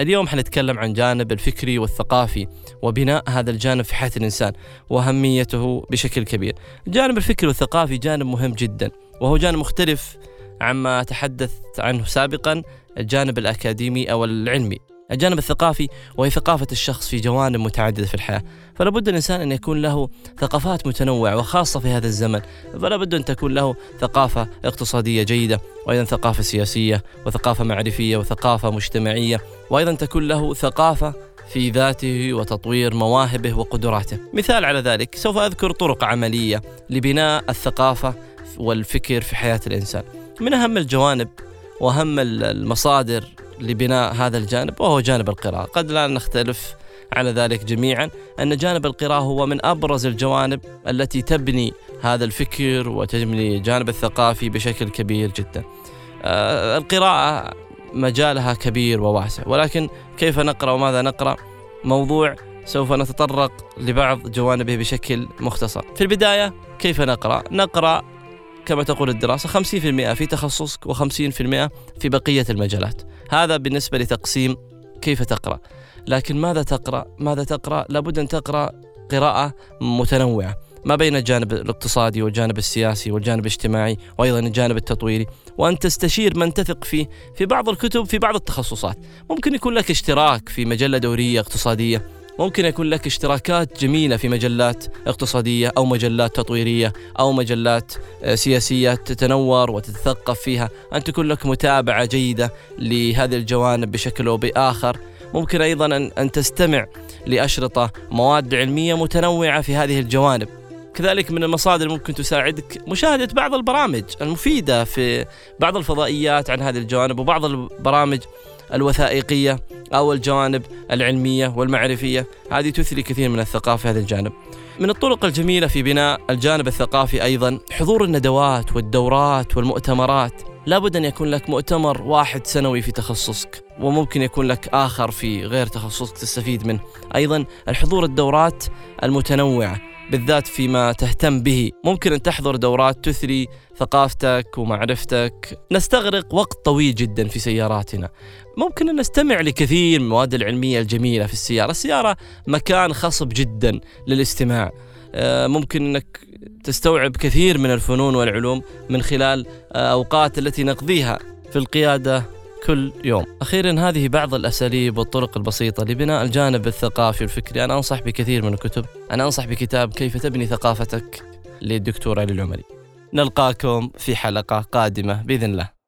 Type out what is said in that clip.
اليوم حنتكلم عن جانب الفكري والثقافي وبناء هذا الجانب في حياة الإنسان وأهميته بشكل كبير. الجانب الفكري والثقافي جانب مهم جدا وهو جانب مختلف عما تحدثت عنه سابقا الجانب الأكاديمي أو العلمي. الجانب الثقافي وهي ثقافة الشخص في جوانب متعددة في الحياة. فلا بد الإنسان أن يكون له ثقافات متنوعة وخاصة في هذا الزمن. فلا بد أن تكون له ثقافة اقتصادية جيدة وأيضا ثقافة سياسية وثقافة معرفية وثقافة مجتمعية وأيضا تكون له ثقافة في ذاته وتطوير مواهبه وقدراته. مثال على ذلك سوف أذكر طرق عملية لبناء الثقافة والفكر في حياة الإنسان. من أهم الجوانب وأهم المصادر لبناء هذا الجانب وهو جانب القراءة. قد لا نختلف على ذلك جميعا أن جانب القراءة هو من أبرز الجوانب التي تبني هذا الفكر وتبني الجانب الثقافي بشكل كبير جدا. آه، القراءة مجالها كبير وواسع ولكن كيف نقرأ وماذا نقرأ؟ موضوع سوف نتطرق لبعض جوانبه بشكل مختصر. في البداية كيف نقرأ؟ نقرأ كما تقول الدراسة 50% في تخصصك و50% في بقية المجالات. هذا بالنسبة لتقسيم كيف تقرأ لكن ماذا تقرأ؟ ماذا تقرأ؟ لابد أن تقرأ قراءة متنوعة ما بين الجانب الاقتصادي والجانب السياسي والجانب الاجتماعي وأيضا الجانب التطويري وأن تستشير من تثق فيه في بعض الكتب في بعض التخصصات ممكن يكون لك اشتراك في مجلة دورية اقتصادية ممكن يكون لك اشتراكات جميلة في مجلات اقتصادية أو مجلات تطويرية أو مجلات آه، سياسية تتنور وتتثقف فيها. ان تكون لك متابعة جيدة لهذه الجوانب بشكل أو بآخر. ممكن أيضا أن تستمع لأشرطة مواد علمية متنوعة في هذه الجوانب. كذلك من المصادر ممكن تساعدك. مشاهدة بعض البرامج المفيدة في بعض الفضائيات عن هذه الجوانب وبعض البرامج الوثائقية أو الجوانب العلمية والمعرفية هذه تثري كثير من الثقافة في هذا الجانب. من الطرق الجميلة في بناء الجانب الثقافي أيضا حضور الندوات والدورات والمؤتمرات. لابد أن يكون لك مؤتمر واحد سنوي في تخصصك وممكن يكون لك آخر في غير تخصصك تستفيد منه. أيضا الحضور الدورات المتنوعة بالذات فيما تهتم به. ممكن أن تحضر دورات تثري ثقافتك ومعرفتك. نستغرق وقت طويل جدا في سياراتنا. ممكن أن نستمع لكثير من المواد العلمية الجميلة في السيارة. السيارة مكان خصب جدا للاستماع. آه، ممكن أنك تستوعب كثير من الفنون والعلوم من خلال آه، أوقات التي نقضيها في القيادة كل يوم. أخيرا هذه بعض الأساليب والطرق البسيطة لبناء الجانب الثقافي والفكري. أنا أنصح بكثير من الكتب. أنا أنصح بكتاب كيف تبني ثقافتك للدكتور علي العمري. نلقاكم في حلقة قادمة بإذن الله.